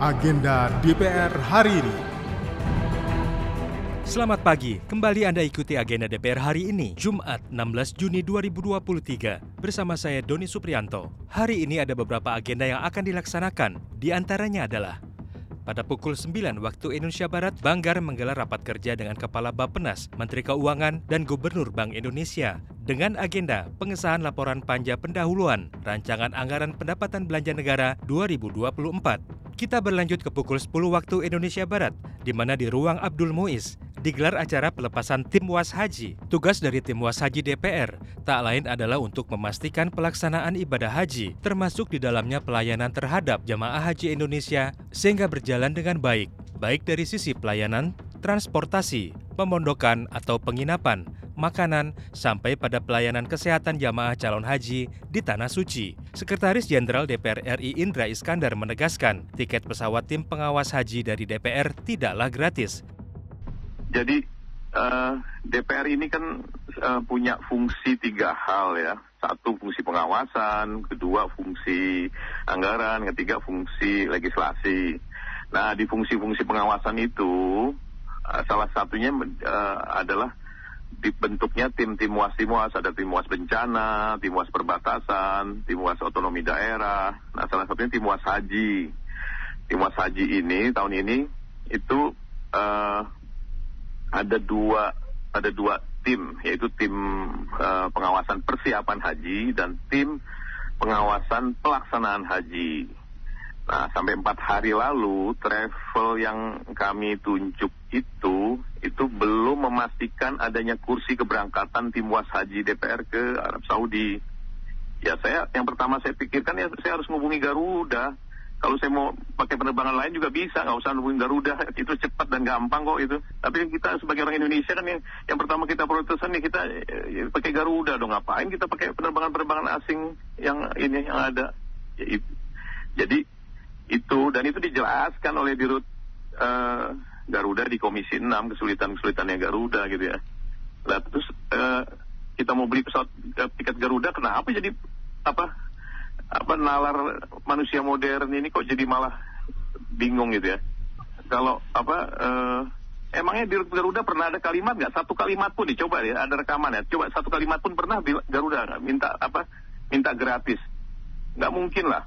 agenda DPR hari ini. Selamat pagi, kembali Anda ikuti agenda DPR hari ini, Jumat 16 Juni 2023. Bersama saya Doni Suprianto. Hari ini ada beberapa agenda yang akan dilaksanakan, di antaranya adalah pada pukul 9 waktu Indonesia Barat, Banggar menggelar rapat kerja dengan Kepala Bappenas, Menteri Keuangan, dan Gubernur Bank Indonesia dengan agenda pengesahan laporan panja pendahuluan Rancangan Anggaran Pendapatan Belanja Negara 2024. Kita berlanjut ke pukul 10 waktu Indonesia Barat, di mana di ruang Abdul Muiz digelar acara pelepasan tim was haji. Tugas dari tim was haji DPR tak lain adalah untuk memastikan pelaksanaan ibadah haji, termasuk di dalamnya pelayanan terhadap jamaah haji Indonesia sehingga berjalan dengan baik, baik dari sisi pelayanan, transportasi, pemondokan atau penginapan, makanan, sampai pada pelayanan kesehatan jamaah calon haji di Tanah Suci. Sekretaris Jenderal DPR RI Indra Iskandar menegaskan, tiket pesawat tim pengawas haji dari DPR tidaklah gratis, jadi uh, DPR ini kan uh, punya fungsi tiga hal ya. Satu fungsi pengawasan, kedua fungsi anggaran, ketiga fungsi legislasi. Nah di fungsi-fungsi pengawasan itu uh, salah satunya adalah dibentuknya tim-tim was tim was ada tim was bencana, tim was perbatasan, tim was otonomi daerah. Nah salah satunya tim was haji. Tim was haji ini tahun ini itu uh, ada dua ada dua tim yaitu tim uh, pengawasan persiapan haji dan tim pengawasan pelaksanaan haji. Nah sampai empat hari lalu travel yang kami tunjuk itu itu belum memastikan adanya kursi keberangkatan tim was haji DPR ke Arab Saudi. Ya saya yang pertama saya pikirkan ya saya harus menghubungi Garuda kalau saya mau pakai penerbangan lain juga bisa, nggak usah nungguin Garuda, itu cepat dan gampang kok itu. Tapi kita sebagai orang Indonesia kan yang, yang pertama kita protesan nih kita ya, pakai Garuda dong, ngapain kita pakai penerbangan-penerbangan asing yang ini yang ada. Ya, jadi itu dan itu dijelaskan oleh dirut uh, Garuda di Komisi 6 kesulitan-kesulitannya Garuda gitu ya. Lah terus uh, kita mau beli pesawat uh, tiket Garuda, kenapa jadi apa apa nalar manusia modern ini kok jadi malah bingung gitu ya. Kalau apa uh, emangnya di Garuda pernah ada kalimat nggak? Satu kalimat pun dicoba ya, ada rekaman ya. Coba satu kalimat pun pernah Garuda minta apa? Minta gratis. Nggak mungkin lah.